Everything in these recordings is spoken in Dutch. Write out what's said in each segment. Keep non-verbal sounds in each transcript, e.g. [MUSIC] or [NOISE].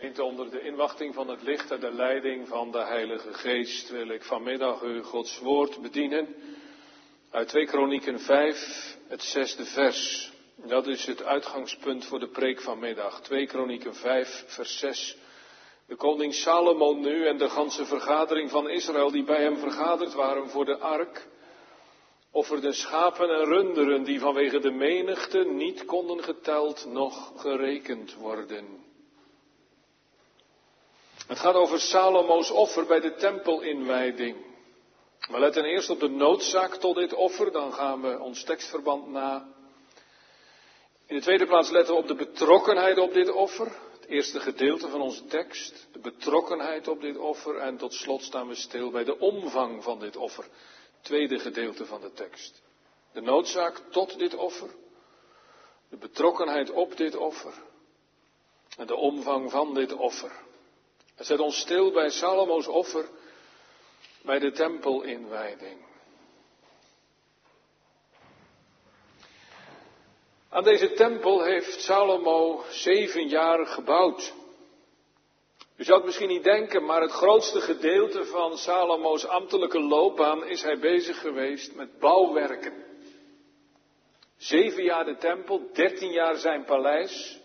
Gemeente, onder de inwachting van het licht en de leiding van de Heilige Geest wil ik vanmiddag u Gods woord bedienen. Uit 2 Kronieken 5, het zesde vers. Dat is het uitgangspunt voor de preek vanmiddag. 2 Kronieken 5, vers 6. De koning Salomo nu en de ganse vergadering van Israël die bij hem vergaderd waren voor de ark, offerden schapen en runderen die vanwege de menigte niet konden geteld noch gerekend worden. Het gaat over Salomo's offer bij de tempelinwijding. We letten eerst op de noodzaak tot dit offer, dan gaan we ons tekstverband na. In de tweede plaats letten we op de betrokkenheid op dit offer. Het eerste gedeelte van onze tekst. De betrokkenheid op dit offer. En tot slot staan we stil bij de omvang van dit offer. Tweede gedeelte van de tekst. De noodzaak tot dit offer. De betrokkenheid op dit offer. En de omvang van dit offer. Het zet ons stil bij Salomo's offer bij de tempelinwijding. Aan deze tempel heeft Salomo zeven jaar gebouwd. U zou het misschien niet denken, maar het grootste gedeelte van Salomo's ambtelijke loopbaan is hij bezig geweest met bouwwerken. Zeven jaar de tempel, dertien jaar zijn paleis.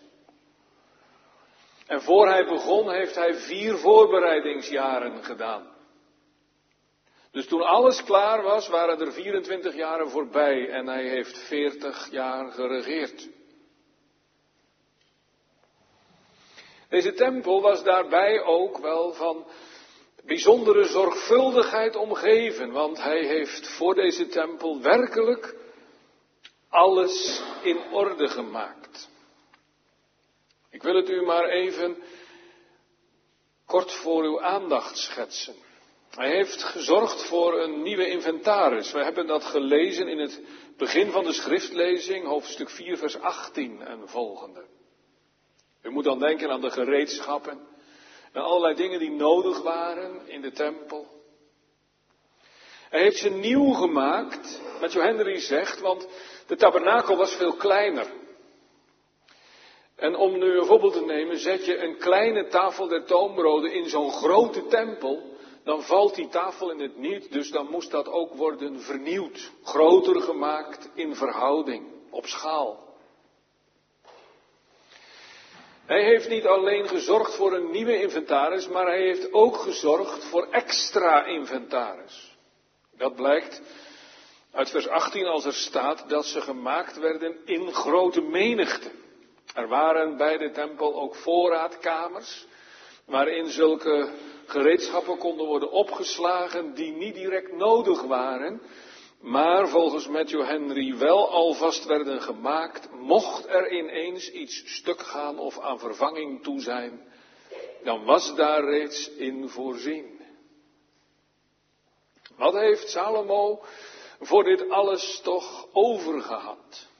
En voor hij begon heeft hij vier voorbereidingsjaren gedaan. Dus toen alles klaar was, waren er 24 jaren voorbij en hij heeft 40 jaar geregeerd. Deze tempel was daarbij ook wel van bijzondere zorgvuldigheid omgeven, want hij heeft voor deze tempel werkelijk alles in orde gemaakt. Ik wil het u maar even kort voor uw aandacht schetsen. Hij heeft gezorgd voor een nieuwe inventaris. We hebben dat gelezen in het begin van de schriftlezing, hoofdstuk 4, vers 18 en volgende. U moet dan denken aan de gereedschappen en allerlei dingen die nodig waren in de tempel. Hij heeft ze nieuw gemaakt, met Jo Henry zegt, want de tabernakel was veel kleiner. En om nu een voorbeeld te nemen, zet je een kleine tafel der toonbroden in zo'n grote tempel, dan valt die tafel in het niet, dus dan moest dat ook worden vernieuwd, groter gemaakt in verhouding, op schaal. Hij heeft niet alleen gezorgd voor een nieuwe inventaris, maar hij heeft ook gezorgd voor extra inventaris. Dat blijkt uit vers 18 als er staat dat ze gemaakt werden in grote menigte. Er waren bij de tempel ook voorraadkamers, waarin zulke gereedschappen konden worden opgeslagen die niet direct nodig waren, maar volgens Matthew Henry wel alvast werden gemaakt, mocht er ineens iets stuk gaan of aan vervanging toe zijn, dan was daar reeds in voorzien. Wat heeft Salomo voor dit alles toch overgehad?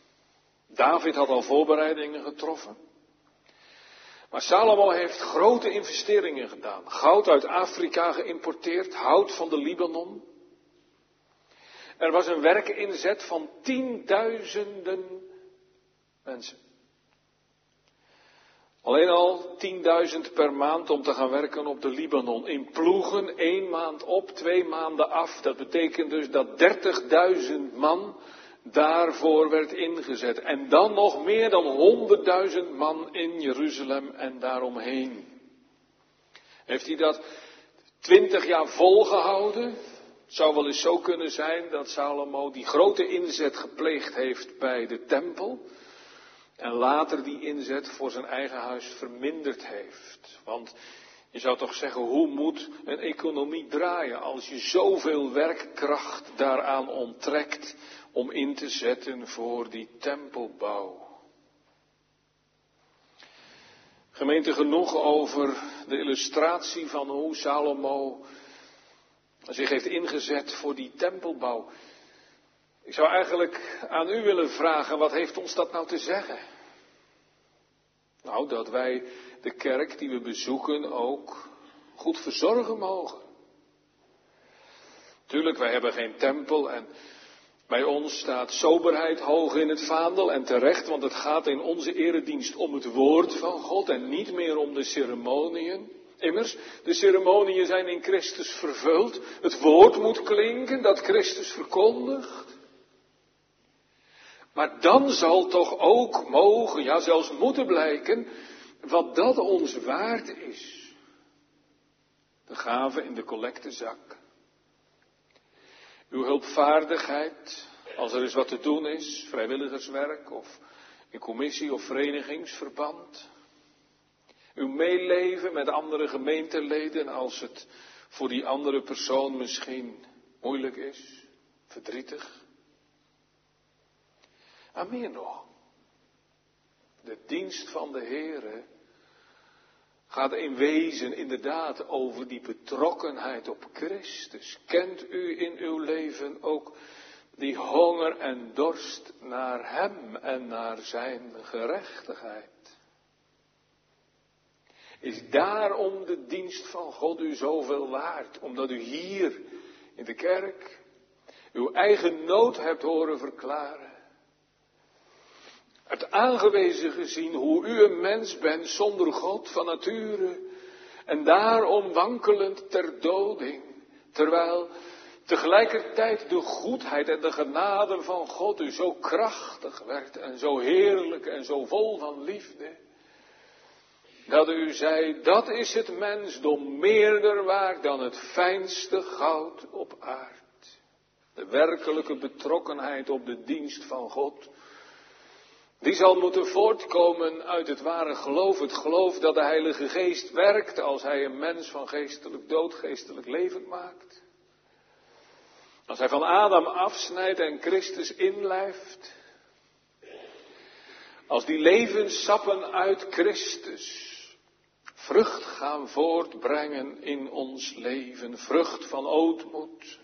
David had al voorbereidingen getroffen. Maar Salomo heeft grote investeringen gedaan. Goud uit Afrika geïmporteerd, hout van de Libanon. Er was een werkinzet van tienduizenden mensen. Alleen al 10.000 per maand om te gaan werken op de Libanon. In ploegen, één maand op, twee maanden af. Dat betekent dus dat 30.000 man daarvoor werd ingezet. En dan nog meer dan honderdduizend man in Jeruzalem en daaromheen. Heeft hij dat twintig jaar volgehouden? Het zou wel eens zo kunnen zijn dat Salomo die grote inzet gepleegd heeft bij de tempel. En later die inzet voor zijn eigen huis verminderd heeft. Want je zou toch zeggen, hoe moet een economie draaien als je zoveel werkkracht daaraan onttrekt om in te zetten voor die tempelbouw. Gemeente genoeg over de illustratie van hoe Salomo zich heeft ingezet voor die tempelbouw. Ik zou eigenlijk aan u willen vragen, wat heeft ons dat nou te zeggen? Nou, dat wij de kerk die we bezoeken ook goed verzorgen mogen. Tuurlijk, wij hebben geen tempel en Bij ons staat soberheid hoog in het vaandel en terecht, want het gaat in onze eredienst om het woord van God en niet meer om de ceremoniën. Immers, de ceremoniën zijn in Christus vervuld. Het woord moet klinken dat Christus verkondigt. Maar dan zal toch ook mogen, ja zelfs moeten blijken, wat dat ons waard is. De gave in de collectezak. Uw hulpvaardigheid, als er eens wat te doen is, vrijwilligerswerk of in commissie of verenigingsverband. Uw meeleven met andere gemeenteleden als het voor die andere persoon misschien moeilijk is, verdrietig. En meer nog. De dienst van de Heere gaat in wezen inderdaad over die betrokkenheid op Christus. Kent u in uw leven ook die honger en dorst naar Hem en naar Zijn gerechtigheid? Is daarom de dienst van God u zoveel waard? Omdat u hier in de kerk uw eigen nood hebt horen verklaren? Het aangewezen gezien hoe u een mens bent zonder God van nature en daarom wankelend ter doding, terwijl tegelijkertijd de goedheid en de genade van God u zo krachtig werd en zo heerlijk en zo vol van liefde, dat u zei, dat is het mensdom meerder waard dan het fijnste goud op aard. De werkelijke betrokkenheid op de dienst van God die zal moeten voortkomen uit het ware geloof. Het geloof dat de Heilige Geest werkt als Hij een mens van geestelijk dood, geestelijk levend maakt. Als Hij van Adam afsnijdt en Christus inlijft. Als die levenssappen uit Christus vrucht gaan voortbrengen in ons leven. Vrucht van ootmoed,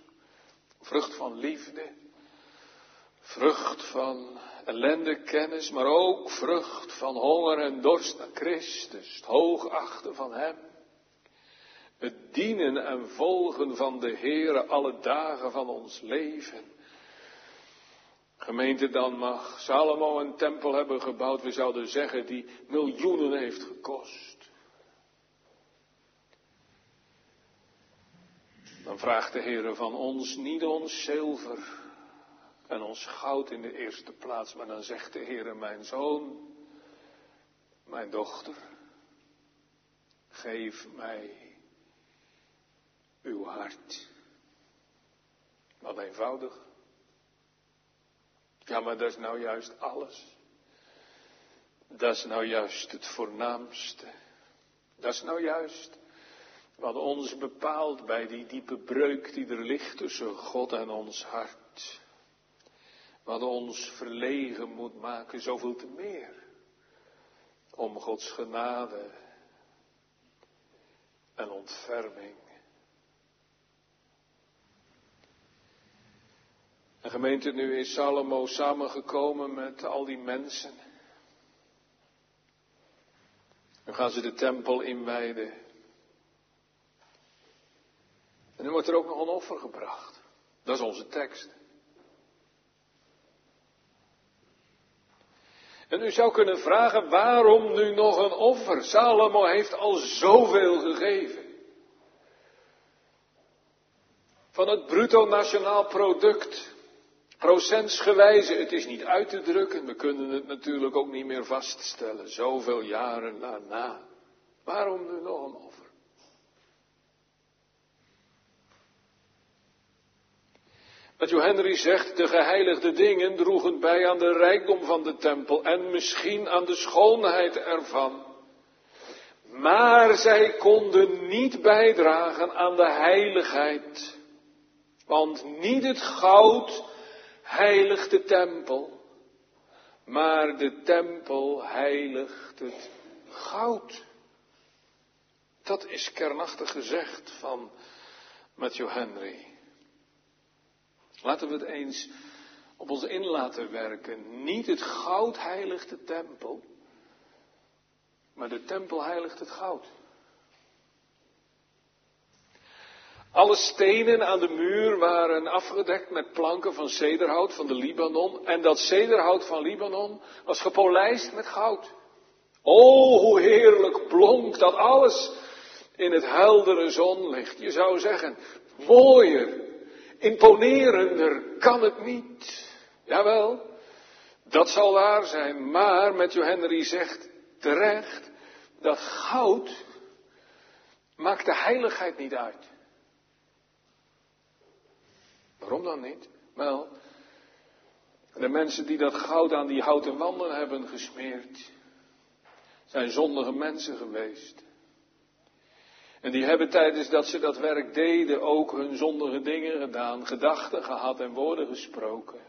vrucht van liefde, vrucht van ellende kennis, maar ook vrucht van honger en dorst naar Christus, het hoogachten van Hem. Het dienen en volgen van de Heere alle dagen van ons leven. Gemeente, dan mag Salomo een tempel hebben gebouwd, we zouden zeggen, die miljoenen heeft gekost. Dan vraagt de Heere van ons niet ons zilver, en ons goud in de eerste plaats. Maar dan zegt de Heer, mijn zoon, mijn dochter, geef mij uw hart. Wat eenvoudig. Ja, maar dat is nou juist alles. Dat is nou juist het voornaamste. Dat is nou juist wat ons bepaalt bij die diepe breuk die er ligt tussen God en ons hart. Wat ons verlegen moet maken, zoveel te meer. Om Gods genade en ontferming. En gemeente, nu is Salomo samengekomen met al die mensen. Nu gaan ze de tempel inwijden. En nu wordt er ook nog een offer gebracht. Dat is onze tekst. En u zou kunnen vragen, waarom nu nog een offer? Salomo heeft al zoveel gegeven. Van het bruto nationaal product, procentsgewijze, het is niet uit te drukken, we kunnen het natuurlijk ook niet meer vaststellen, zoveel jaren daarna. Waarom nu nog een offer? Matthew Henry zegt, de geheiligde dingen droegen bij aan de rijkdom van de tempel en misschien aan de schoonheid ervan. Maar zij konden niet bijdragen aan de heiligheid. Want niet het goud heiligt de tempel, maar de tempel heiligt het goud. Dat is kernachtig gezegd van Matthew Henry. Laten we het eens op ons in laten werken. Niet het goud heiligt de tempel, maar de tempel heiligt het goud. Alle stenen aan de muur waren afgedekt met planken van cederhout van de Libanon. En dat cederhout van Libanon was gepolijst met goud. O, hoe heerlijk blonk dat alles in het heldere zonlicht. Je zou zeggen, mooier, imponerender kan het niet. Jawel, dat zal waar zijn. Maar Matthew Henry zegt terecht, dat goud maakt de heiligheid niet uit. Waarom dan niet? Wel, de mensen die dat goud aan die houten wanden hebben gesmeerd, zijn zondige mensen geweest. En die hebben tijdens dat ze dat werk deden ook hun zondige dingen gedaan, gedachten gehad en woorden gesproken.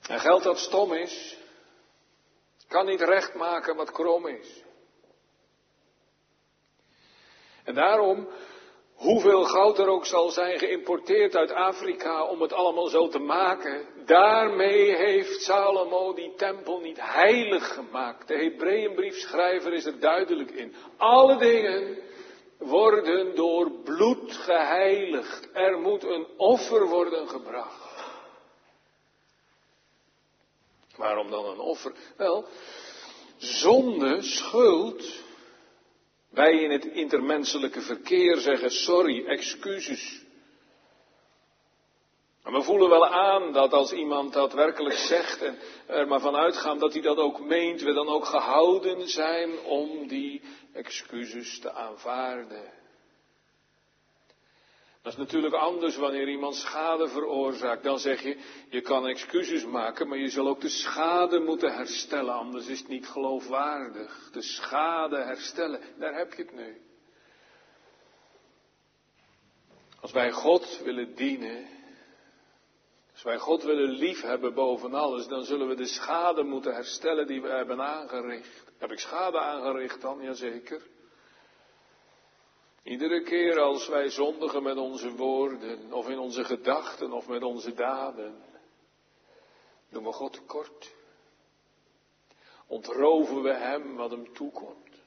En geld dat stom is, kan niet recht maken wat krom is. En daarom Hoeveel goud er ook zal zijn geïmporteerd uit Afrika om het allemaal zo te maken, daarmee heeft Salomo die tempel niet heilig gemaakt. De Hebreeënbriefschrijver is er duidelijk in. Alle dingen worden door bloed geheiligd. Er moet een offer worden gebracht. Waarom dan een offer? Wel, zonde, schuld, wij in het intermenselijke verkeer zeggen sorry, excuses. En we voelen wel aan dat als iemand dat werkelijk zegt en er maar van uitgaan dat hij dat ook meent, we dan ook gehouden zijn om die excuses te aanvaarden. Dat is natuurlijk anders wanneer iemand schade veroorzaakt. Dan zeg je, je kan excuses maken, maar je zal ook de schade moeten herstellen, anders is het niet geloofwaardig. De schade herstellen, daar heb je het nu. Als wij God willen dienen, als wij God willen liefhebben boven alles, dan zullen we de schade moeten herstellen die we hebben aangericht. Heb ik schade aangericht dan? Jazeker. Iedere keer als wij zondigen met onze woorden, of in onze gedachten, of met onze daden, doen we God tekort. Ontroven we Hem wat Hem toekomt.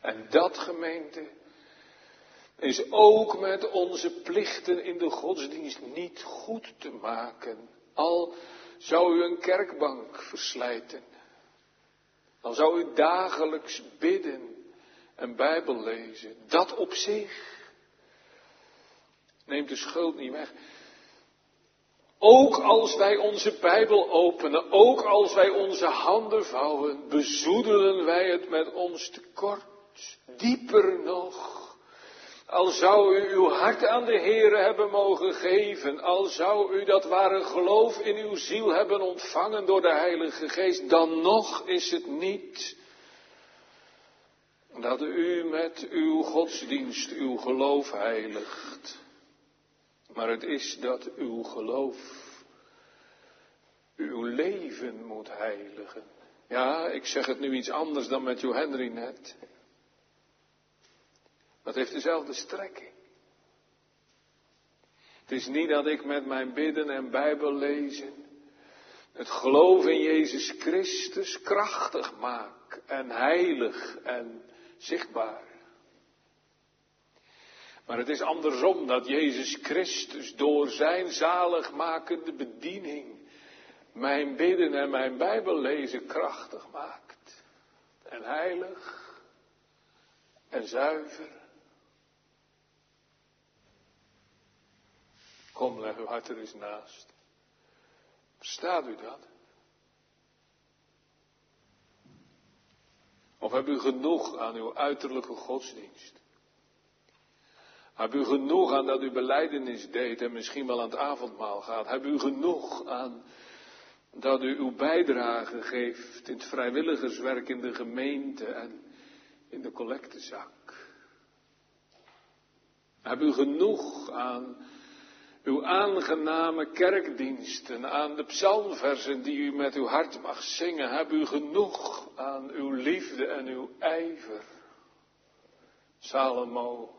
En dat gemeente is ook met onze plichten in de godsdienst niet goed te maken. Al zou u een kerkbank verslijten, dan zou u dagelijks bidden en Bijbel lezen, dat op zich neemt de schuld niet weg. Ook als wij onze Bijbel openen, ook als wij onze handen vouwen, bezoedelen wij het met ons tekort. Dieper nog, al zou u uw hart aan de Heere hebben mogen geven, al zou u dat ware geloof in uw ziel hebben ontvangen door de Heilige Geest, dan nog is het niet dat u met uw godsdienst uw geloof heiligt. Maar het is dat uw geloof uw leven moet heiligen. Ja, ik zeg het nu iets anders dan met uw Henry net. Dat heeft dezelfde strekking. Het is niet dat ik met mijn bidden en Bijbel lezen het geloof in Jezus Christus krachtig maak en heilig en zichtbaar. Maar het is andersom dat Jezus Christus door zijn zaligmakende bediening mijn bidden en mijn Bijbel lezen krachtig maakt. En heilig en zuiver. Kom, leg uw hart er eens naast. Verstaat u dat? Of heb u genoeg aan uw uiterlijke godsdienst? Heb u genoeg aan dat u beleidenis deed en misschien wel aan het avondmaal gaat? Heb u genoeg aan dat u uw bijdrage geeft in het vrijwilligerswerk in de gemeente en in de collectezak? Heb u genoeg aan uw aangename kerkdiensten, aan de psalmversen die u met uw hart mag zingen, heb u genoeg aan uw liefde en uw ijver. Salomo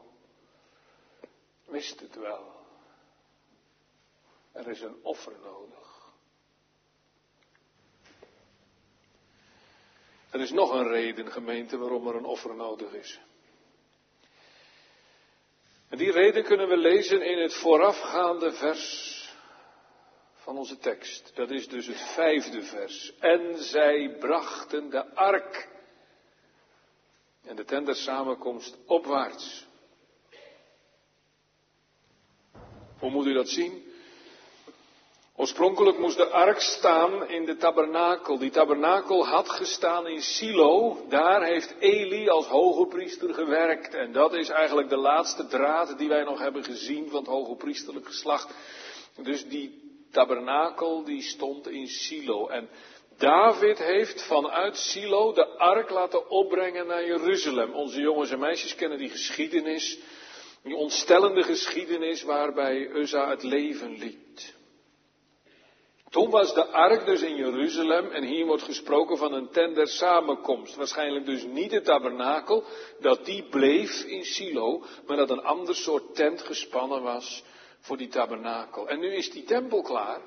wist het wel. Er is een offer nodig. Er is nog een reden, gemeente, waarom er een offer nodig is. En die reden kunnen we lezen in het voorafgaande vers van onze tekst. Dat is dus het vijfde vers. En zij brachten de ark en de tent der samenkomst opwaarts. Hoe moet u dat zien? Oorspronkelijk moest de ark staan in de tabernakel. Die tabernakel had gestaan in Silo. Daar heeft Eli als hoge priester gewerkt. En dat is eigenlijk de laatste draad die wij nog hebben gezien van het hoge priesterlijk geslacht. Dus die tabernakel die stond in Silo. En David heeft vanuit Silo de ark laten opbrengen naar Jeruzalem. Onze jongens en meisjes kennen die geschiedenis. Die ontstellende geschiedenis waarbij Uzza het leven liet. Toen was de ark dus in Jeruzalem en hier wordt gesproken van een tent der samenkomst. Waarschijnlijk dus niet de tabernakel, dat die bleef in Silo, maar dat een ander soort tent gespannen was voor die tabernakel. En nu is die tempel klaar.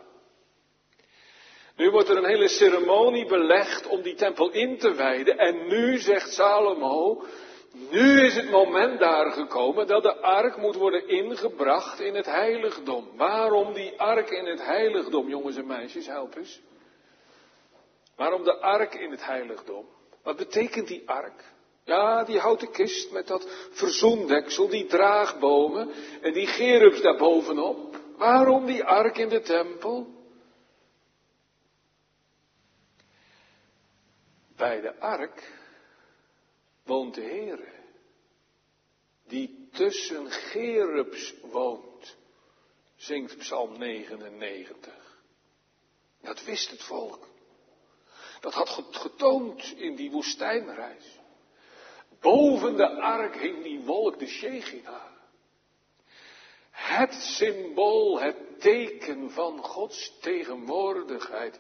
Nu wordt er een hele ceremonie belegd om die tempel in te wijden. En nu zegt Salomo, nu is het moment daar gekomen dat de ark moet worden ingebracht in het heiligdom. Waarom die ark in het heiligdom, jongens en meisjes, help eens. Waarom de ark in het heiligdom? Wat betekent die ark? Ja, die houten kist met dat verzoendeksel, die draagbomen en die gerubs daarbovenop. Waarom die ark in de tempel? Bij de ark woont de Heere, die tussen gerubs woont, zingt Psalm 99. Dat wist het volk. Dat had getoond in die woestijnreis. Boven de ark hing die wolk de Shechina. Het symbool, het teken van Gods tegenwoordigheid.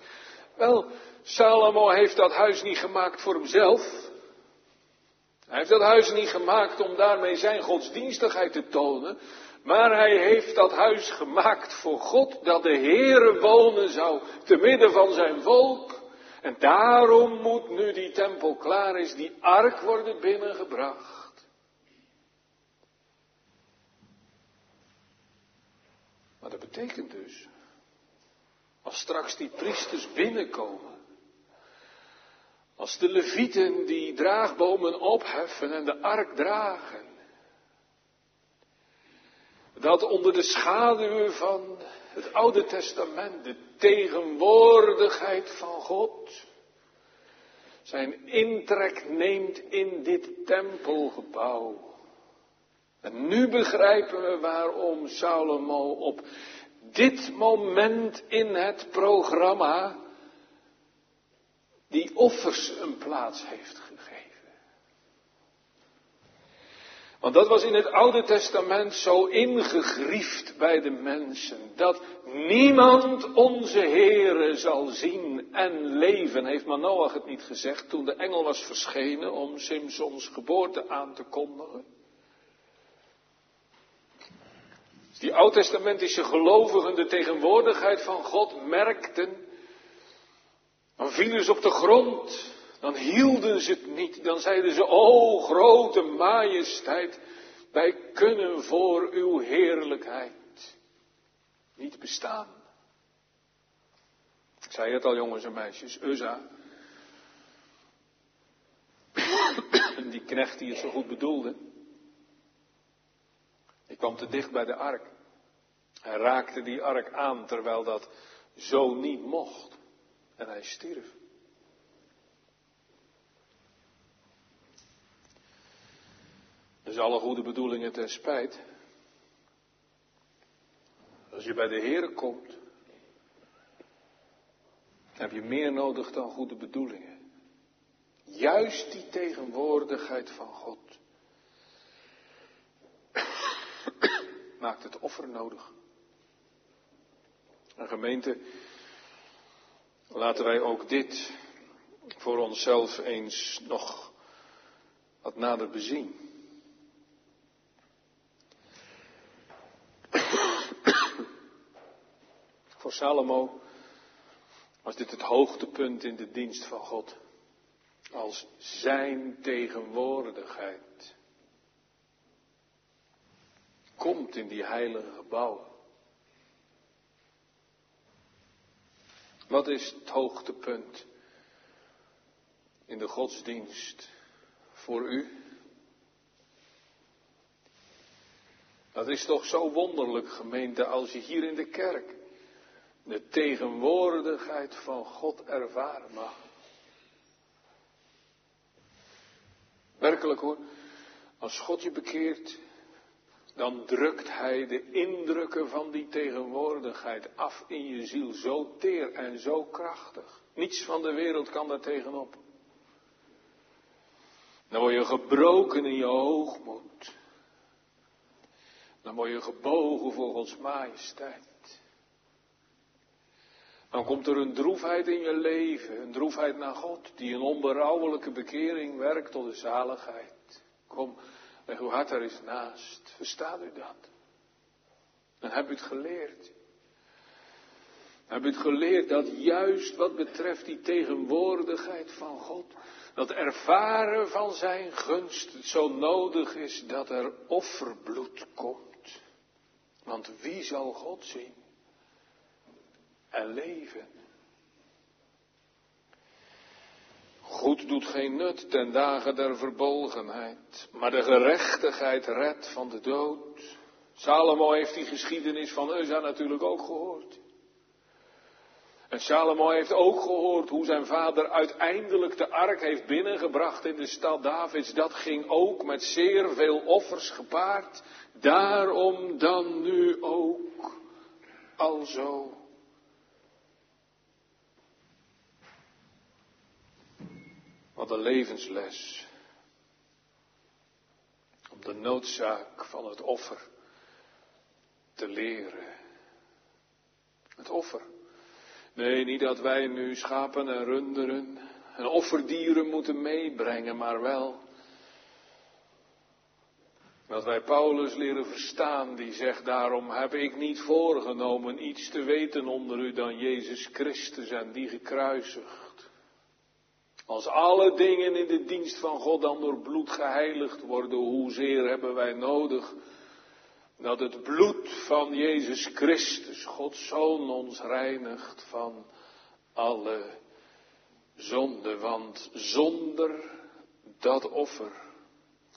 Wel, Salomo heeft dat huis niet gemaakt voor hemzelf. Hij heeft dat huis niet gemaakt om daarmee zijn godsdienstigheid te tonen. Maar hij heeft dat huis gemaakt voor God, dat de Heere wonen zou te midden van zijn volk. En daarom moet nu die tempel klaar is, die ark worden binnengebracht. Maar dat betekent dus, als straks die priesters binnenkomen, als de levieten die draagbomen opheffen en de ark dragen, dat onder de schaduw van het Oude Testament, de tegenwoordigheid van God, zijn intrek neemt in dit tempelgebouw. En nu begrijpen we waarom Salomo op dit moment in het programma die offers een plaats heeft gegeven. Want dat was in het Oude Testament zo ingegriefd bij de mensen, dat niemand onze Heere zal zien en leven, heeft Manoach het niet gezegd toen de engel was verschenen om Simpsons geboorte aan te kondigen. Die oud-testamentische gelovigen de tegenwoordigheid van God merkten, dan vielen ze op de grond dan hielden ze het niet. Dan zeiden ze, o grote majesteit, wij kunnen voor uw heerlijkheid niet bestaan. Ik zei het al, jongens en meisjes, Uzza. [COUGHS] die knecht die het zo goed bedoelde. Die kwam te dicht bij de ark. Hij raakte die ark aan terwijl dat zo niet mocht. En hij stierf. Dus alle goede bedoelingen ten spijt. Als je bij de Heer komt, heb je meer nodig dan goede bedoelingen. Juist die tegenwoordigheid van God maakt het offer nodig. Een gemeente, laten wij ook dit voor onszelf eens nog wat nader bezien. Voor Salomo was dit het hoogtepunt in de dienst van God. als zijn tegenwoordigheid komt in die heilige gebouwen. Wat is het hoogtepunt in de godsdienst voor u? Dat is toch zo wonderlijk, gemeente, als je hier in de kerk de tegenwoordigheid van God ervaren mag. Werkelijk hoor, als God je bekeert, dan drukt Hij de indrukken van die tegenwoordigheid af in je ziel, zo teer en zo krachtig. Niets van de wereld kan daar tegenop. Dan word je gebroken in je hoogmoed. Dan word je gebogen voor Gods majesteit. Dan komt er een droefheid in je leven, een droefheid naar God, die een onberouwelijke bekering werkt tot de zaligheid. Kom, leg uw hart er eens naast. Verstaat u dat? Dan heb u het geleerd. Heb u het geleerd dat juist wat betreft die tegenwoordigheid van God, dat ervaren van zijn gunst zo nodig is dat er offerbloed komt. Want wie zal God zien? en leven. Goed doet geen nut ten dagen der verbolgenheid, maar de gerechtigheid redt van de dood. Salomo heeft die geschiedenis van Uza natuurlijk ook gehoord. En Salomo heeft ook gehoord hoe zijn vader uiteindelijk de ark heeft binnengebracht in de stad Davids. Dat ging ook met zeer veel offers gepaard. Daarom dan nu ook alzo. Wat een levensles. Om de noodzaak van het offer te leren. Het offer. Nee, niet dat wij nu schapen en runderen en offerdieren moeten meebrengen, maar wel dat wij Paulus leren verstaan, die zegt daarom heb ik niet voorgenomen iets te weten onder u dan Jezus Christus en die gekruisigd. Als alle dingen in de dienst van God dan door bloed geheiligd worden, hoezeer hebben wij nodig dat het bloed van Jezus Christus, Gods Zoon, ons reinigt van alle zonde. Want zonder dat offer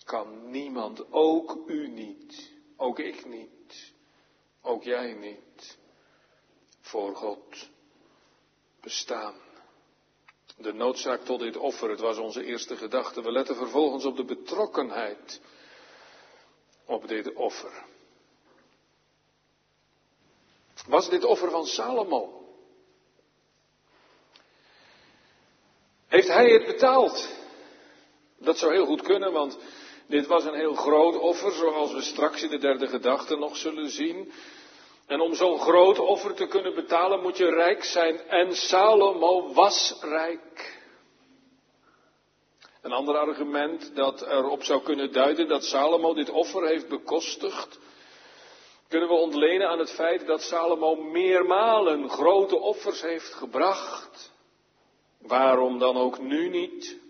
kan niemand, ook u niet, ook ik niet, ook jij niet, voor God bestaan. De noodzaak tot dit offer, het was onze eerste gedachte. We letten vervolgens op de betrokkenheid op dit offer. Was dit offer van Salomo? Heeft hij het betaald? Dat zou heel goed kunnen, want dit was een heel groot offer, zoals we straks in de derde gedachte nog zullen zien. En om zo'n groot offer te kunnen betalen moet je rijk zijn. En Salomo was rijk. Een ander argument dat erop zou kunnen duiden dat Salomo dit offer heeft bekostigd, kunnen we ontlenen aan het feit dat Salomo meermalen grote offers heeft gebracht. Waarom dan ook nu niet?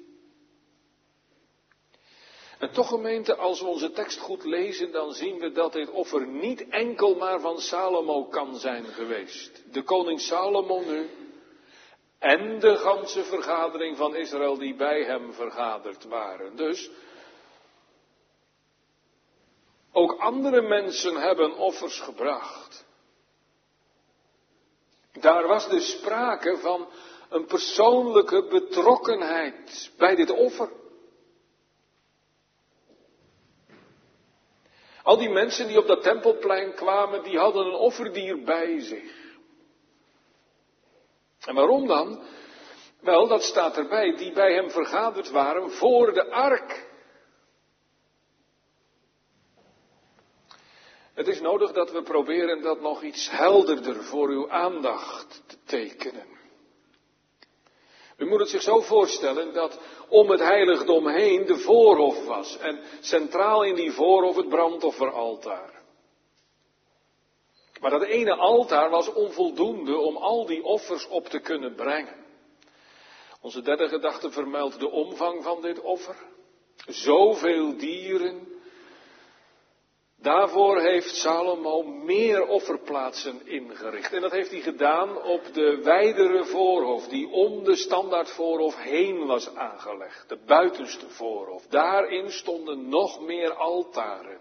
En toch gemeente, als we onze tekst goed lezen, dan zien we dat dit offer niet enkel maar van Salomo kan zijn geweest. De koning Salomo nu en de ganse vergadering van Israël die bij hem vergaderd waren. Dus ook andere mensen hebben offers gebracht. Daar was dus sprake van een persoonlijke betrokkenheid bij dit offer. Al die mensen die op dat tempelplein kwamen, die hadden een offerdier bij zich. En waarom dan? Wel, dat staat erbij, die bij hem vergaderd waren voor de ark. Het is nodig dat we proberen dat nog iets helderder voor uw aandacht te tekenen. U moet het zich zo voorstellen dat om het heiligdom heen de voorhof was. En centraal in die voorhof het brandofferaltaar. Maar dat ene altaar was onvoldoende om al die offers op te kunnen brengen. Onze derde gedachte vermeldt de omvang van dit offer. Zoveel dieren. Daarvoor heeft Salomo meer offerplaatsen ingericht. En dat heeft hij gedaan op de wijdere voorhof, die om de standaard voorhof heen was aangelegd. De buitenste voorhof. Daarin stonden nog meer altaren.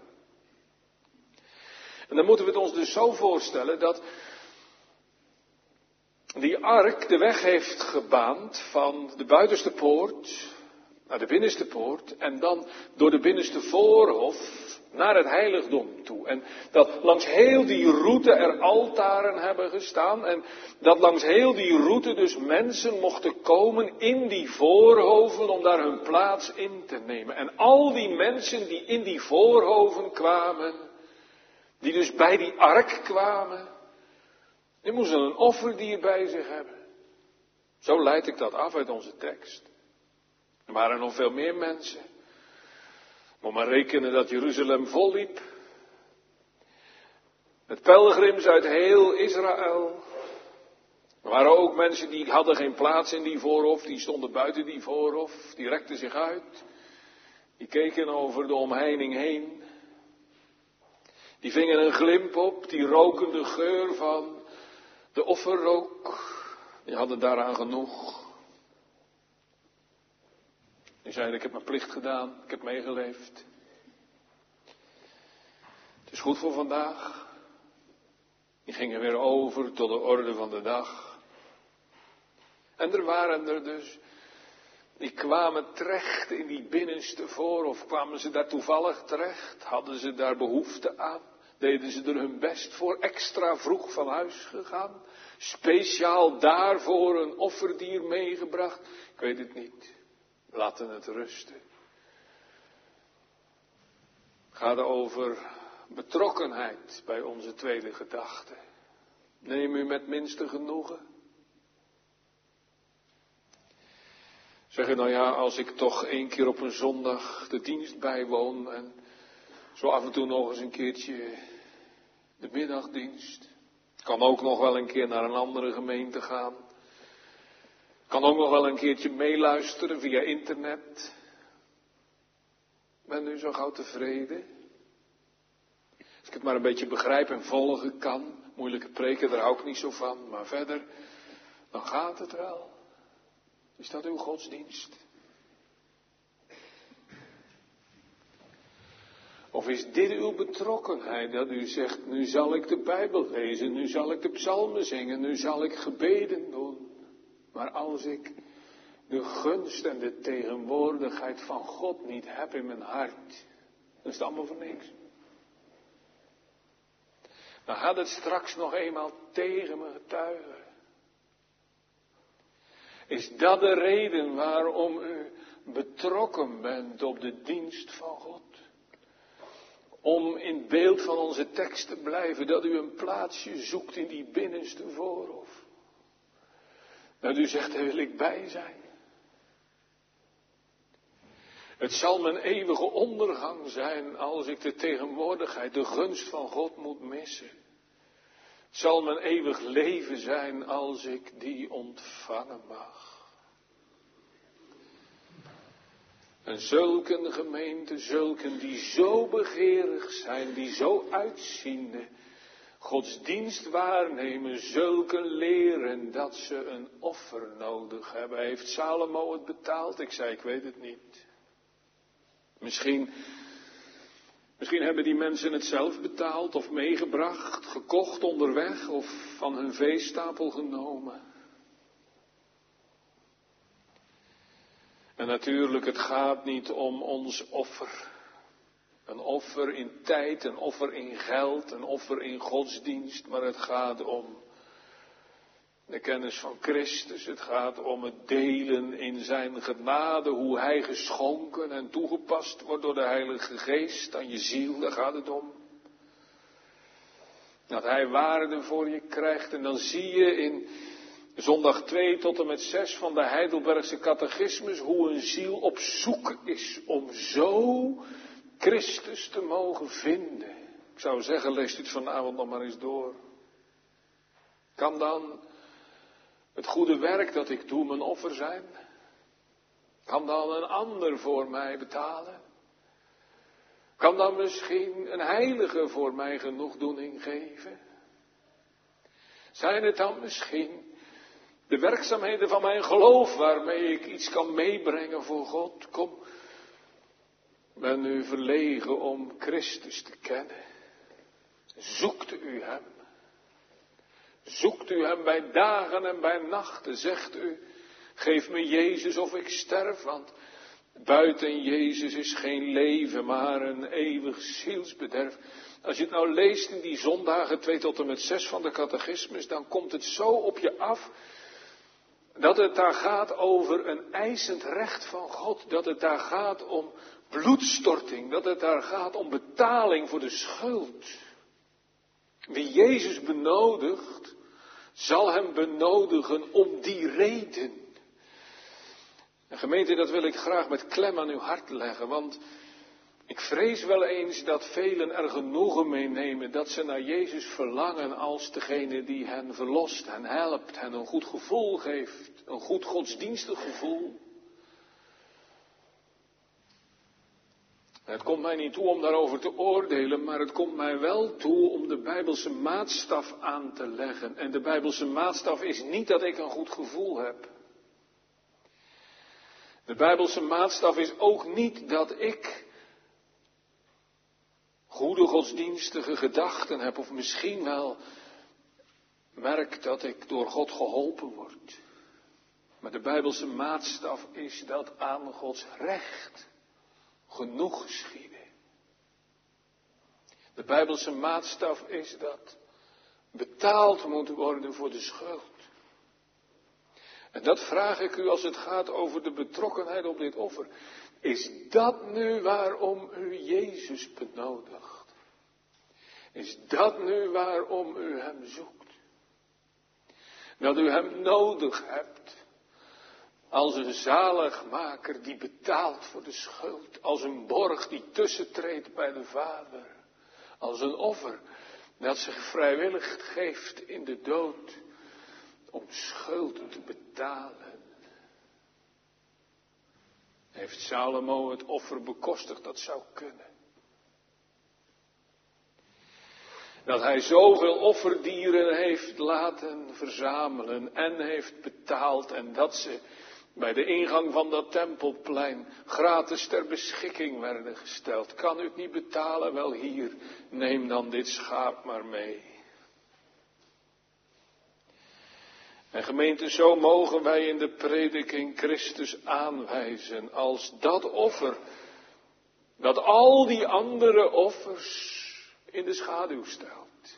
En dan moeten we het ons dus zo voorstellen dat die ark de weg heeft gebaand van de buitenste poort naar de binnenste poort en dan door de binnenste voorhof naar het heiligdom toe. En dat langs heel die route er altaren hebben gestaan en dat langs heel die route dus mensen mochten komen in die voorhoven om daar hun plaats in te nemen. En al die mensen die in die voorhoven kwamen, die dus bij die ark kwamen, die moesten een offerdier bij zich hebben. Zo leid ik dat af uit onze tekst. Er waren nog veel meer mensen. Moet maar rekenen dat Jeruzalem volliep. Met pelgrims uit heel Israël. Er waren ook mensen die hadden geen plaats in die voorhof, die stonden buiten die voorhof, die rekten zich uit. Die keken over de omheining heen. Die vingen een glimp op, die roken de geur van de offerrook. Die hadden daaraan genoeg. Die zeiden, ik heb mijn plicht gedaan, ik heb meegeleefd. Het is goed voor vandaag. Die gingen weer over tot de orde van de dag. En er waren er dus, die kwamen terecht in die binnenste voor, of kwamen ze daar toevallig terecht? Hadden ze daar behoefte aan? Deden ze er hun best voor, extra vroeg van huis gegaan? Speciaal daarvoor een offerdier meegebracht? Ik weet het niet. Laten het rusten. Gaat over betrokkenheid bij onze tweede gedachte. Neem u met minste genoegen. Zeg je nou ja, als ik toch één keer op een zondag de dienst bijwoon en zo af en toe nog eens een keertje de middagdienst. Kan ook nog wel een keer naar een andere gemeente gaan. Kan ook nog wel een keertje meeluisteren via internet. Ben u zo gauw tevreden? Als ik het maar een beetje begrijp en volgen kan. Moeilijke preken, daar hou ik niet zo van. Maar verder, dan gaat het wel. Is dat uw godsdienst? Of is dit uw betrokkenheid dat u zegt, nu zal ik de Bijbel lezen, nu zal ik de psalmen zingen, nu zal ik gebeden doen. Maar als ik de gunst en de tegenwoordigheid van God niet heb in mijn hart, dan is het allemaal voor niks. Dan gaat het straks nog eenmaal tegen me getuigen. Is dat de reden waarom u betrokken bent op de dienst van God? Om in beeld van onze tekst te blijven, dat u een plaatsje zoekt in die binnenste voorhof. Dat u zegt, daar wil ik bij zijn. Het zal mijn eeuwige ondergang zijn als ik de tegenwoordigheid, de gunst van God moet missen. Het zal mijn eeuwig leven zijn als ik die ontvangen mag. En zulke gemeente, zulken die zo begeerig zijn, die zo uitziende, Gods dienst waarnemen, zulke leren dat ze een offer nodig hebben. Heeft Salomo het betaald? Ik zei, ik weet het niet. Misschien, misschien hebben die mensen het zelf betaald of meegebracht, gekocht onderweg of van hun veestapel genomen. En natuurlijk, het gaat niet om ons offer. Een offer in tijd, een offer in geld, een offer in godsdienst, maar het gaat om de kennis van Christus. Het gaat om het delen in zijn genade, hoe hij geschonken en toegepast wordt door de Heilige Geest aan je ziel, daar gaat het om. Dat hij waarde voor je krijgt en dan zie je in zondag 2 tot en met 6 van de Heidelbergse catechismus hoe een ziel op zoek is om zo Christus te mogen vinden. Ik zou zeggen, lees dit vanavond nog maar eens door. Kan dan het goede werk dat ik doe mijn offer zijn? Kan dan een ander voor mij betalen? Kan dan misschien een heilige voor mij genoegdoening geven? Zijn het dan misschien de werkzaamheden van mijn geloof waarmee ik iets kan meebrengen voor God? Kom, ben u verlegen om Christus te kennen. Zoekt u Hem. Zoekt u Hem bij dagen en bij nachten. Zegt u, geef me Jezus of ik sterf, want buiten Jezus is geen leven, maar een eeuwig zielsbederf. Als je het nou leest in die zondagen 2 tot en met 6 van de catechismus, dan komt het zo op je af dat het daar gaat over een eisend recht van God. Dat het daar gaat om bloedstorting. Dat het daar gaat om betaling voor de schuld. Wie Jezus benodigt, zal hem benodigen om die reden. En gemeente, dat wil ik graag met klem aan uw hart leggen, want ik vrees wel eens dat velen er genoegen mee nemen dat ze naar Jezus verlangen als degene die hen verlost, hen helpt, hen een goed gevoel geeft, een goed godsdienstig gevoel. Het komt mij niet toe om daarover te oordelen, maar het komt mij wel toe om de Bijbelse maatstaf aan te leggen. En de Bijbelse maatstaf is niet dat ik een goed gevoel heb. De Bijbelse maatstaf is ook niet dat ik goede godsdienstige gedachten heb, of misschien wel merk dat ik door God geholpen word. Maar de Bijbelse maatstaf is dat aan Gods recht genoeg geschieden. De Bijbelse maatstaf is dat betaald moet worden voor de schuld. En dat vraag ik u als het gaat over de betrokkenheid op dit offer. Is dat nu waarom u Jezus benodigt? Is dat nu waarom u Hem zoekt? Dat u Hem nodig hebt als een zaligmaker die betaalt voor de schuld. Als een borg die tussentreedt bij de Vader. Als een offer dat zich vrijwillig geeft in de dood om schuld te betalen. Heeft Salomo het offer bekostigd? Dat zou kunnen. Dat hij zoveel offerdieren heeft laten verzamelen en heeft betaald en dat ze bij de ingang van dat tempelplein gratis ter beschikking werden gesteld. Kan u het niet betalen? Wel hier, neem dan dit schaap maar mee. En gemeente, zo mogen wij in de prediking Christus aanwijzen als dat offer, dat al die andere offers in de schaduw stelt.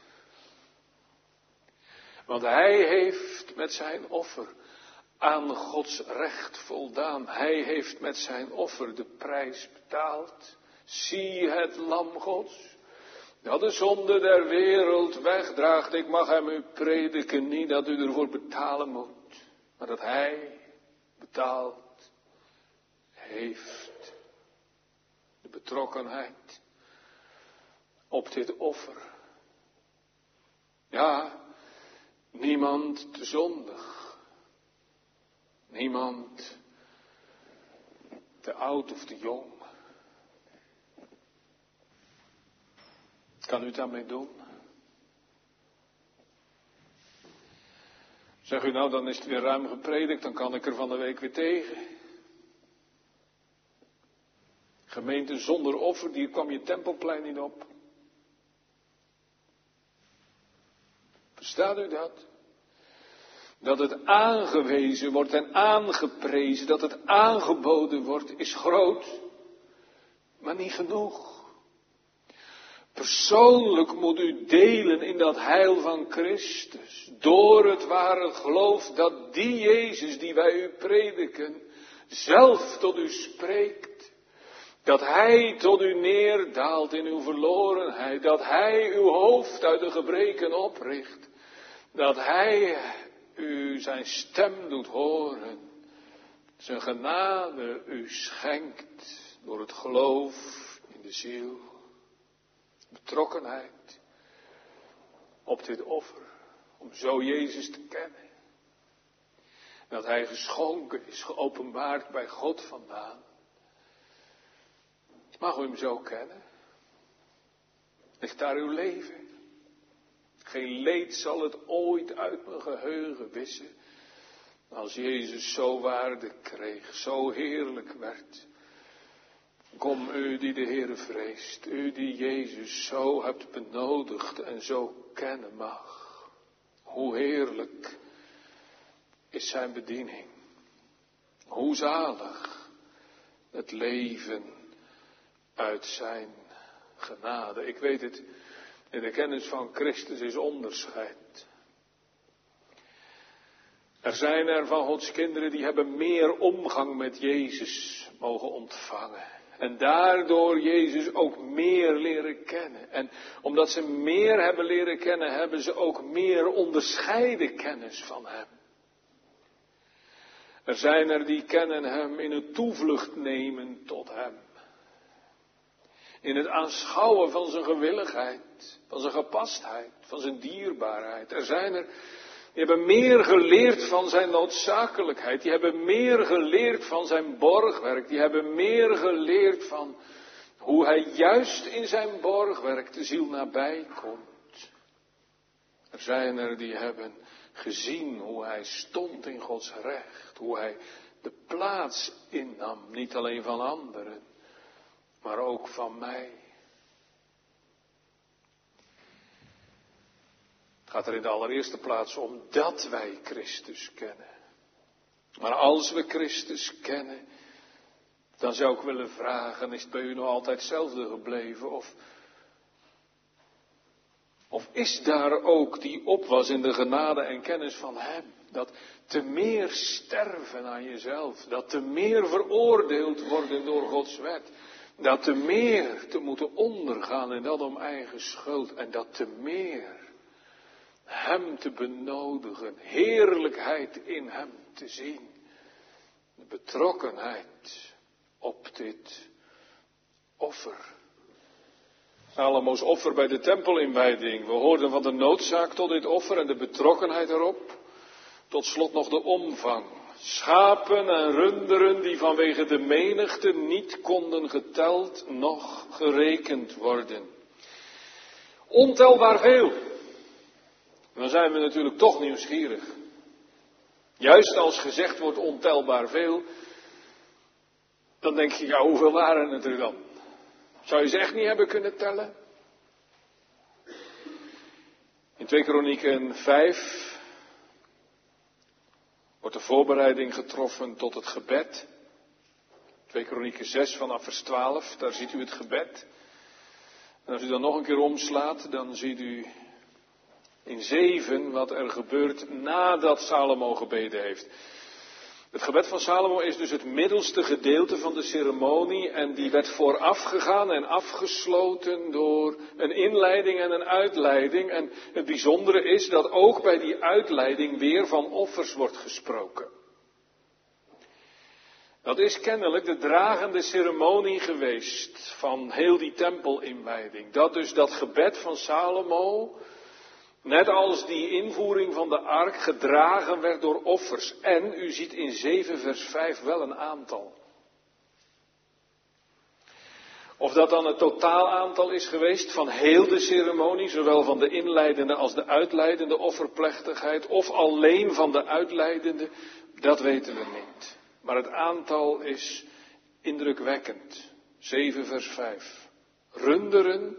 Want hij heeft met zijn offer aan Gods recht voldaan. Hij heeft met zijn offer de prijs betaald. Zie het lam Gods. Dat de zonde der wereld wegdraagt. Ik mag hem u prediken, niet dat u ervoor betalen moet. Maar dat hij betaald heeft. De betrokkenheid op dit offer. Ja, niemand te zondig. Niemand te oud of te jong. Kan u daarmee doen? Zeg u nou, dan is het weer ruim gepredikt, dan kan ik er van de week weer tegen. Gemeente zonder offer, die kwam je tempelplein niet op. Verstaat u dat? Dat het aangewezen wordt en aangeprezen, dat het aangeboden wordt, is groot, maar niet genoeg. Persoonlijk moet u delen in dat heil van Christus. Door het ware geloof dat die Jezus die wij u prediken, zelf tot u spreekt. Dat Hij tot u neerdaalt in uw verlorenheid. Dat Hij uw hoofd uit de gebreken opricht. Dat Hij u zijn stem doet horen, zijn genade u schenkt door het geloof in de ziel, betrokkenheid op dit offer, om zo Jezus te kennen. Dat hij geschonken is, geopenbaard bij God vandaan. Mag u hem zo kennen? Ligt daar uw leven? Geen leed zal het ooit uit mijn geheugen wissen. Als Jezus zo waarde kreeg, zo heerlijk werd. Kom u die de Heere vreest, u die Jezus zo hebt benodigd en zo kennen mag. Hoe heerlijk is zijn bediening. Hoe zalig het leven uit zijn genade. Ik weet het, in de kennis van Christus is onderscheid. Er zijn er van Gods kinderen die hebben meer omgang met Jezus mogen ontvangen. En daardoor Jezus ook meer leren kennen. En omdat ze meer hebben leren kennen, hebben ze ook meer onderscheiden kennis van Hem. Er zijn er die kennen Hem in het toevlucht nemen tot Hem. In het aanschouwen van zijn gewilligheid, van zijn gepastheid, van zijn dierbaarheid. Er zijn er die hebben meer geleerd van zijn noodzakelijkheid. Die hebben meer geleerd van zijn borgwerk. Die hebben meer geleerd van hoe hij juist in zijn borgwerk de ziel nabij komt. Er zijn er die hebben gezien hoe hij stond in Gods recht. Hoe hij de plaats innam, niet alleen van anderen, maar ook van mij. gaat er in de allereerste plaats om dat wij Christus kennen. Maar als we Christus kennen, dan zou ik willen vragen, is het bij u nog altijd hetzelfde gebleven? Of, of is daar ook die opwas in de genade en kennis van Hem? Dat te meer sterven aan jezelf, dat te meer veroordeeld worden door Gods wet, dat te meer te moeten ondergaan en dat om eigen schuld en dat te meer hem te benodigen, heerlijkheid in Hem te zien, de betrokkenheid op dit offer. Salomo's offer bij de tempelinwijding. We hoorden van de noodzaak tot dit offer en de betrokkenheid erop. Tot slot nog de omvang. Schapen en runderen die vanwege de menigte niet konden geteld, nog gerekend worden. Ontelbaar veel dan zijn we natuurlijk toch nieuwsgierig. Juist als gezegd wordt ontelbaar veel, dan denk je, ja, hoeveel waren het er dan? Zou je ze echt niet hebben kunnen tellen? In 2 Kronieken 5 wordt de voorbereiding getroffen tot het gebed. 2 Kronieken 6 vanaf vers 12, daar ziet u het gebed. En als u dan nog een keer omslaat, dan ziet u in zeven wat er gebeurt nadat Salomo gebeden heeft. Het gebed van Salomo is dus het middelste gedeelte van de ceremonie en die werd voorafgegaan en afgesloten door een inleiding en een uitleiding. En het bijzondere is dat ook bij die uitleiding weer van offers wordt gesproken. Dat is kennelijk de dragende ceremonie geweest van heel die tempelinwijding. Dat dus dat gebed van Salomo Net als die invoering van de ark gedragen werd door offers. En u ziet in 7 vers 5 wel een aantal. Of dat dan het totaalaantal is geweest van heel de ceremonie, zowel van de inleidende als de uitleidende offerplechtigheid, of alleen van de uitleidende, dat weten we niet. Maar het aantal is indrukwekkend. 7 vers 5. Runderen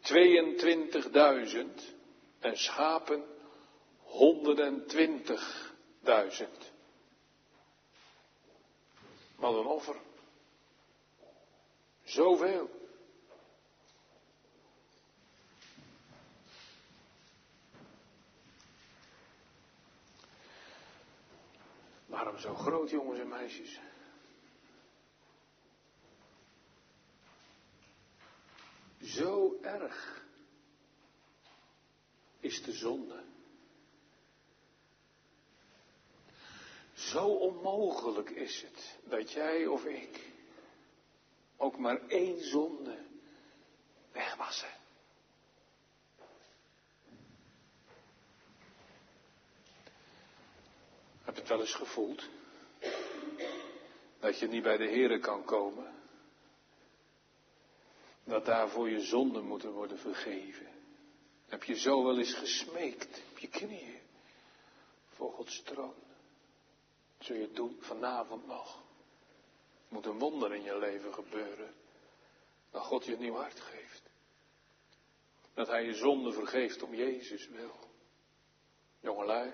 22.000 en schapen 120.000. Wat een offer. Zoveel. Waarom zo groot, jongens en meisjes? Zo erg is de zonde. Zo onmogelijk is het dat jij of ik ook maar één zonde wegwassen. Heb het hebt wel eens gevoeld dat je niet bij de Here kan komen. Dat daarvoor je zonden moeten worden vergeven. Je zo wel eens gesmeekt op je knieën voor Gods troon? Zul je het doen vanavond nog? Er moet een wonder in je leven gebeuren. Dat God je een nieuw hart geeft. Dat Hij je zonde vergeeft om Jezus wil. Jongelui.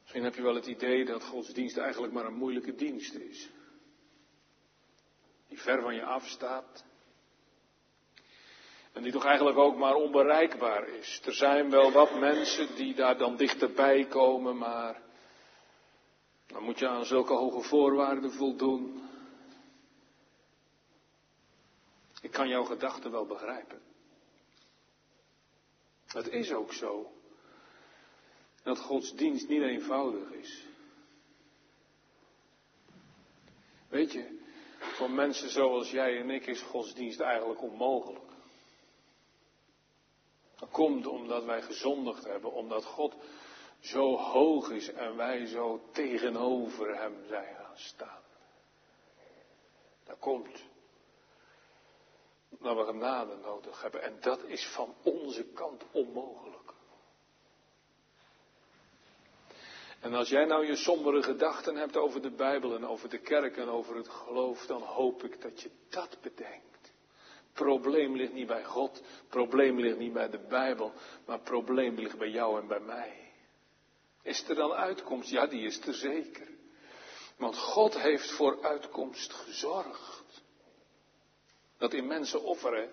Misschien heb je wel het idee dat godsdienst eigenlijk maar een moeilijke dienst is. Die ver van je afstaat. En die toch eigenlijk ook maar onbereikbaar is. Er zijn wel wat mensen die daar dan dichterbij komen, maar dan moet je aan zulke hoge voorwaarden voldoen. Ik kan jouw gedachten wel begrijpen. Het is ook zo dat Gods dienst niet eenvoudig is. Weet je, voor mensen zoals jij en ik is godsdienst eigenlijk onmogelijk. Dat komt omdat wij gezondigd hebben, omdat God zo hoog is en wij zo tegenover Hem zijn gaan staan. Dat komt omdat we genade nodig hebben en dat is van onze kant onmogelijk. En als jij nou je sombere gedachten hebt over de Bijbel en over de kerk en over het geloof, dan hoop ik dat je dat bedenkt. Probleem ligt niet bij God, probleem ligt niet bij de Bijbel, maar probleem ligt bij jou en bij mij. Is er dan uitkomst? Ja, die is er zeker. Want God heeft voor uitkomst gezorgd. Dat in mensen offeren.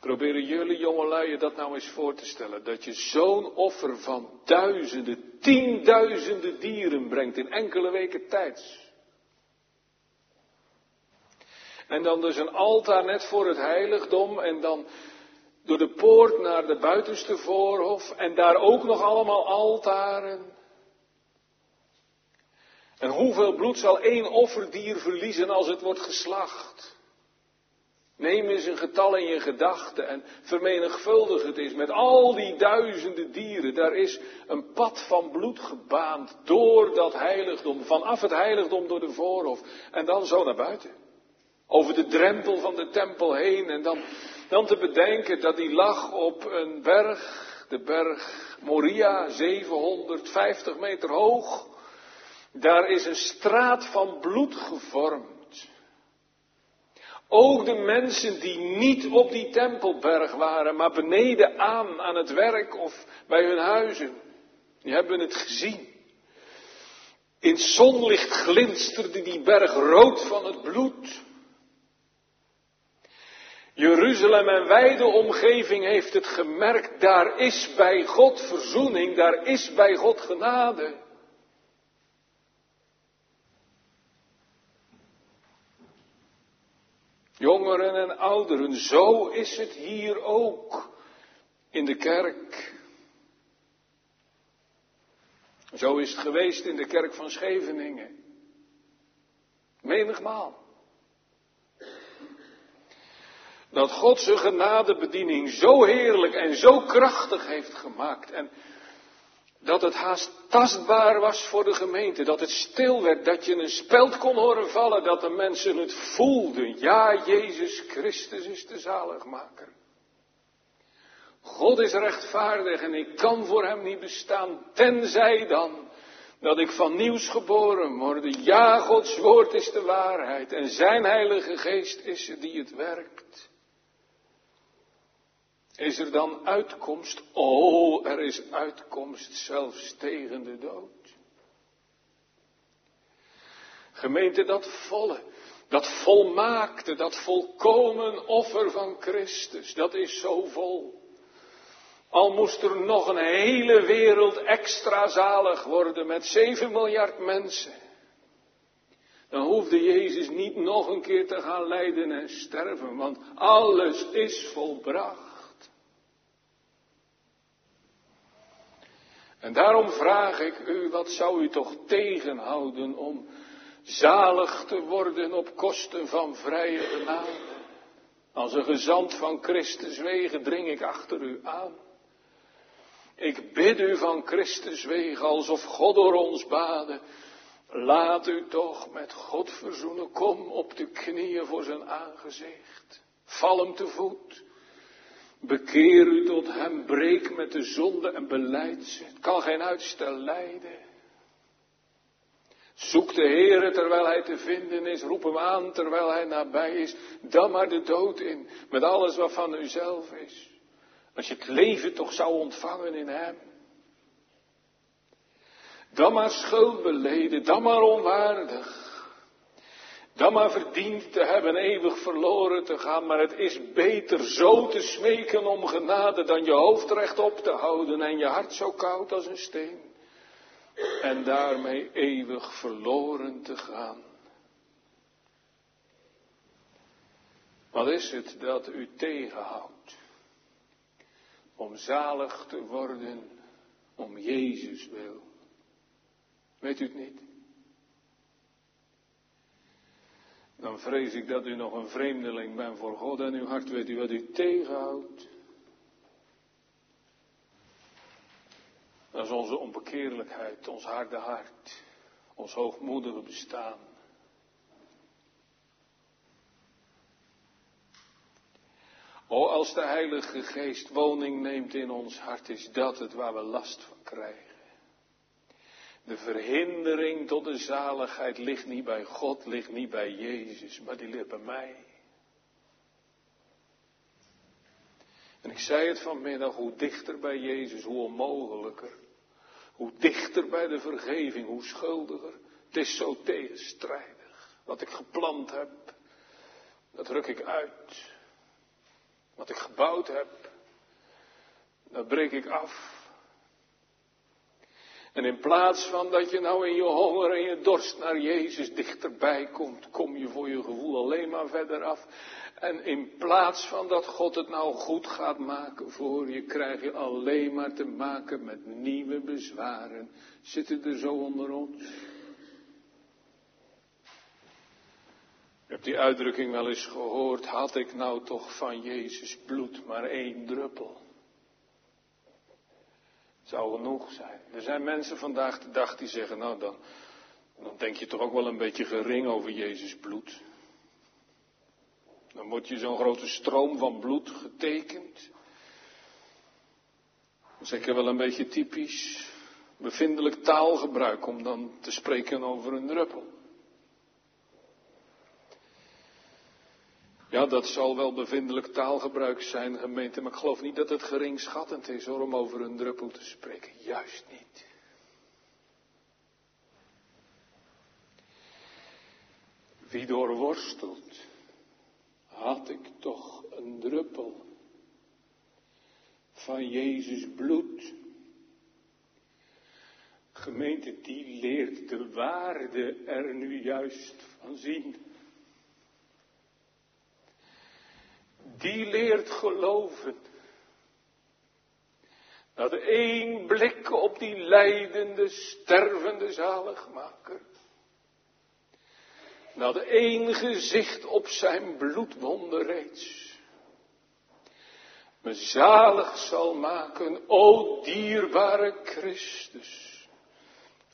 Proberen jullie jongelui je dat nou eens voor te stellen. Dat je zo'n offer van duizenden, tienduizenden dieren brengt in enkele weken tijd. En dan dus een altaar net voor het heiligdom en dan door de poort naar de buitenste voorhof en daar ook nog allemaal altaren. En hoeveel bloed zal één offerdier verliezen als het wordt geslacht? Neem eens een getal in je gedachten en vermenigvuldig het eens met al die duizenden dieren. Daar is een pad van bloed gebaand door dat heiligdom, vanaf het heiligdom door de voorhof en dan zo naar buiten. Over de drempel van de tempel heen en dan, dan te bedenken dat die lag op een berg, de berg Moria, 750 meter hoog. Daar is een straat van bloed gevormd. Ook de mensen die niet op die tempelberg waren, maar beneden aan, aan het werk of bij hun huizen, die hebben het gezien. In zonlicht glinsterde die berg rood van het bloed. Jeruzalem en wijde omgeving heeft het gemerkt, daar is bij God verzoening, daar is bij God genade. Jongeren en ouderen, zo is het hier ook in de kerk. Zo is het geweest in de kerk van Scheveningen. Menigmaal. Dat God zijn genadebediening zo heerlijk en zo krachtig heeft gemaakt. En dat het haast tastbaar was voor de gemeente, dat het stil werd, dat je een speld kon horen vallen, dat de mensen het voelden. Ja, Jezus Christus is de zaligmaker. God is rechtvaardig en ik kan voor hem niet bestaan, tenzij dan dat ik van nieuws geboren word. Ja, Gods woord is de waarheid en zijn heilige geest is die het werkt. Is er dan uitkomst? Oh, er is uitkomst zelfs tegen de dood. Gemeente, dat volle, dat volmaakte, dat volkomen offer van Christus, dat is zo vol. Al moest er nog een hele wereld extra zalig worden met 7 miljard mensen. Dan hoefde Jezus niet nog een keer te gaan lijden en sterven, want alles is volbracht. En daarom vraag ik u, wat zou u toch tegenhouden om zalig te worden op kosten van vrije genade? Als een gezant van Christus wegen dring ik achter u aan. Ik bid u van Christus wegen, alsof God door ons baden. Laat u toch met God verzoenen. Kom op de knieën voor zijn aangezicht. Val hem te voet. Bekeer u tot hem, breek met de zonde en beleid ze. Het kan geen uitstel lijden. Zoek de Heere terwijl hij te vinden is. Roep hem aan terwijl hij nabij is. Dan maar de dood in. Met alles wat van u zelf is. Als je het leven toch zou ontvangen in hem. Dan maar schuld beleden. Dan maar onwaardig. Dan maar verdiend te hebben eeuwig verloren te gaan. Maar het is beter zo te smeken om genade dan je hoofd rechtop te houden en je hart zo koud als een steen en daarmee eeuwig verloren te gaan. Wat is het dat u tegenhoudt om zalig te worden om Jezus wil? Weet u het niet? Dan vrees ik dat u nog een vreemdeling bent voor God en uw hart. Weet u wat u tegenhoudt? Dat is onze onbekeerlijkheid, ons harde hart, ons hoogmoedige bestaan. O, als de Heilige Geest woning neemt in ons hart, is dat het waar we last van krijgen. De verhindering tot de zaligheid ligt niet bij God, ligt niet bij Jezus, maar die ligt bij mij. En ik zei het vanmiddag, hoe dichter bij Jezus, hoe onmogelijker. Hoe dichter bij de vergeving, hoe schuldiger. Het is zo tegenstrijdig. Wat ik geplant heb, dat ruk ik uit. Wat ik gebouwd heb, dat breek ik af. En in plaats van dat je nou in je honger en je dorst naar Jezus dichterbij komt, kom je voor je gevoel alleen maar verder af. En in plaats van dat God het nou goed gaat maken voor je, krijg je alleen maar te maken met nieuwe bezwaren. Zitten er zo onder ons? Ik heb die uitdrukking wel eens gehoord. Had ik nou toch van Jezus bloed maar één druppel? Zou genoeg zijn. Er zijn mensen vandaag de dag die zeggen, nou dan, dan denk je toch ook wel een beetje gering over Jezus bloed. Dan wordt je zo'n grote stroom van bloed getekend. Zeker wel een beetje typisch bevindelijk taalgebruik om dan te spreken over een druppel. Ja, dat zal wel bevindelijk taalgebruik zijn, gemeente, maar ik geloof niet dat het geringschattend is hoor, om over een druppel te spreken. Juist niet. Wie doorworstelt, had ik toch een druppel van Jezus bloed. Gemeente, die leert de waarde er nu juist van zien. Die leert geloven. Dat één blik op die lijdende, stervende zaligmaker dat één gezicht op zijn bloedwonde reeds me zalig zal maken, o dierbare Christus,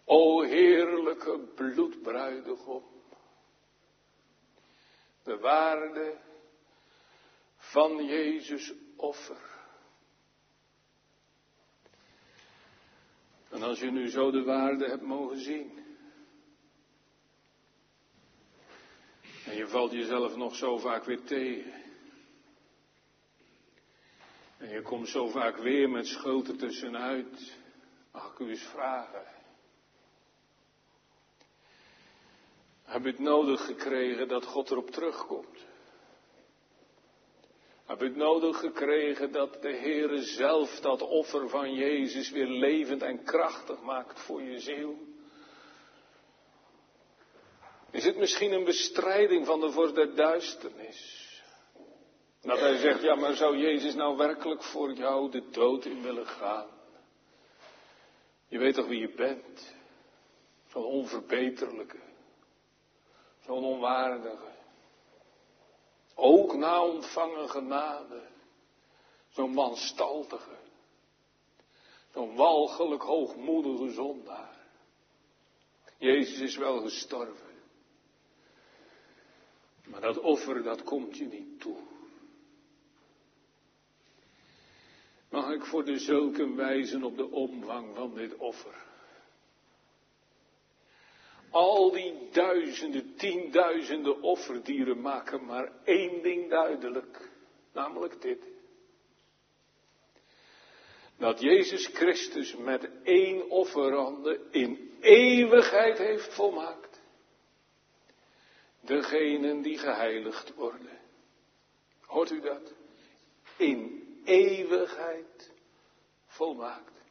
o heerlijke bloedbruidegom. De waarde van Jezus offer. En als je nu zo de waarde hebt mogen zien, En je valt jezelf nog zo vaak weer tegen. En je komt zo vaak weer met schuld ertussenuit. Mag ik u eens vragen? Heb je het nodig gekregen dat God erop terugkomt? Heb het nodig gekregen dat de Heere zelf dat offer van Jezus weer levend en krachtig maakt voor je ziel? Is het misschien een bestrijding van de vorst der duisternis? Dat hij zegt, ja maar zou Jezus nou werkelijk voor jou de dood in willen gaan? Je weet toch wie je bent? Zo'n onverbeterlijke, zo'n onwaardige, Ook na ontvangen genade. Zo'n manstaltige. Zo'n walgelijk hoogmoedige zondaar. Jezus is wel gestorven. Maar dat offer, dat komt je niet toe. Mag ik voor de zulken wijzen op de omvang van dit offer? Al die duizenden, tienduizenden offerdieren maken maar één ding duidelijk, namelijk dit. Dat Jezus Christus met één offerande in eeuwigheid heeft volmaakt. Degenen die geheiligd worden. Hoort u dat? In eeuwigheid volmaakt.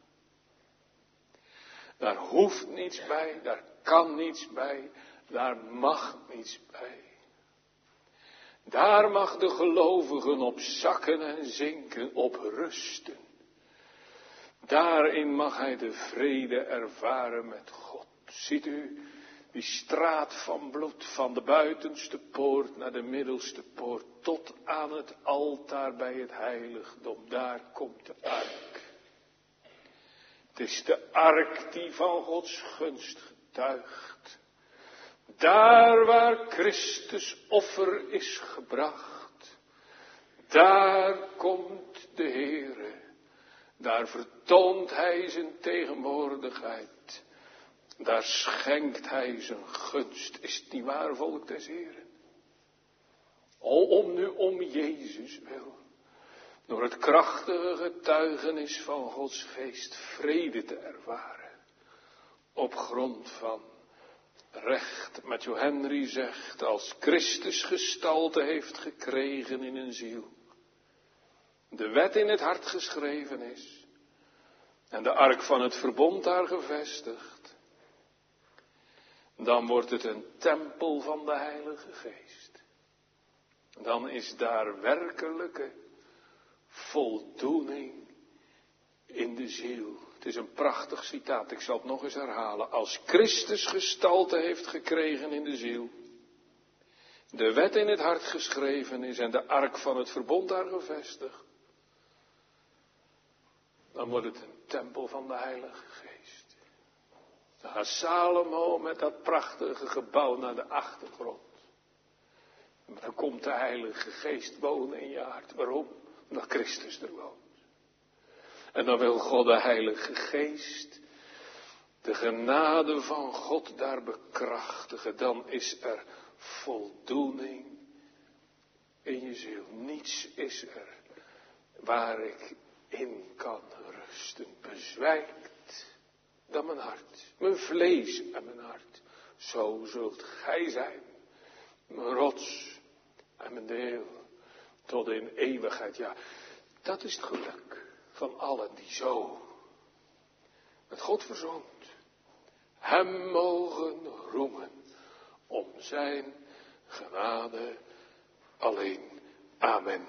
Daar hoeft niets bij, daar kan niets bij, daar mag niets bij. Daar mag de gelovigen op zakken en zinken, op rusten. Daarin mag hij de vrede ervaren met God. Ziet u, die straat van bloed, van de buitenste poort naar de middelste poort, tot aan het altaar bij het heiligdom, daar komt de ark. Het is de ark die van Gods gunst Daar waar Christus offer is gebracht, daar komt de Heere. Daar vertoont Hij zijn tegenwoordigheid. Daar schenkt hij zijn gunst. Is het niet waar, volk des Heren? O, om nu om Jezus wil. Door het krachtige getuigenis van Gods geest vrede te ervaren. Op grond van recht. Matthew Henry zegt, als Christus gestalte heeft gekregen in een ziel. De wet in het hart geschreven is. En de ark van het verbond daar gevestigd dan wordt het een tempel van de Heilige Geest. Dan is daar werkelijke voldoening in de ziel. Het is een prachtig citaat, ik zal het nog eens herhalen. Als Christus gestalte heeft gekregen in de ziel, de wet in het hart geschreven is en de ark van het verbond daar gevestigd, dan wordt het een tempel van de Heilige Geest. Gaat Salomo met dat prachtige gebouw naar de achtergrond. Maar dan komt de Heilige Geest wonen in je hart. Waarom? Omdat Christus er woont. En dan wil God de Heilige Geest de genade van God daar bekrachtigen. Dan is er voldoening in je ziel. Niets is er waar ik in kan rusten. Bezwijkt dan mijn hart, mijn vlees en mijn hart. Zo zult gij zijn, mijn rots en mijn deel, tot in eeuwigheid. Ja, dat is het geluk van allen die zo met God verzoend, hem mogen roemen om zijn genade alleen. Amen.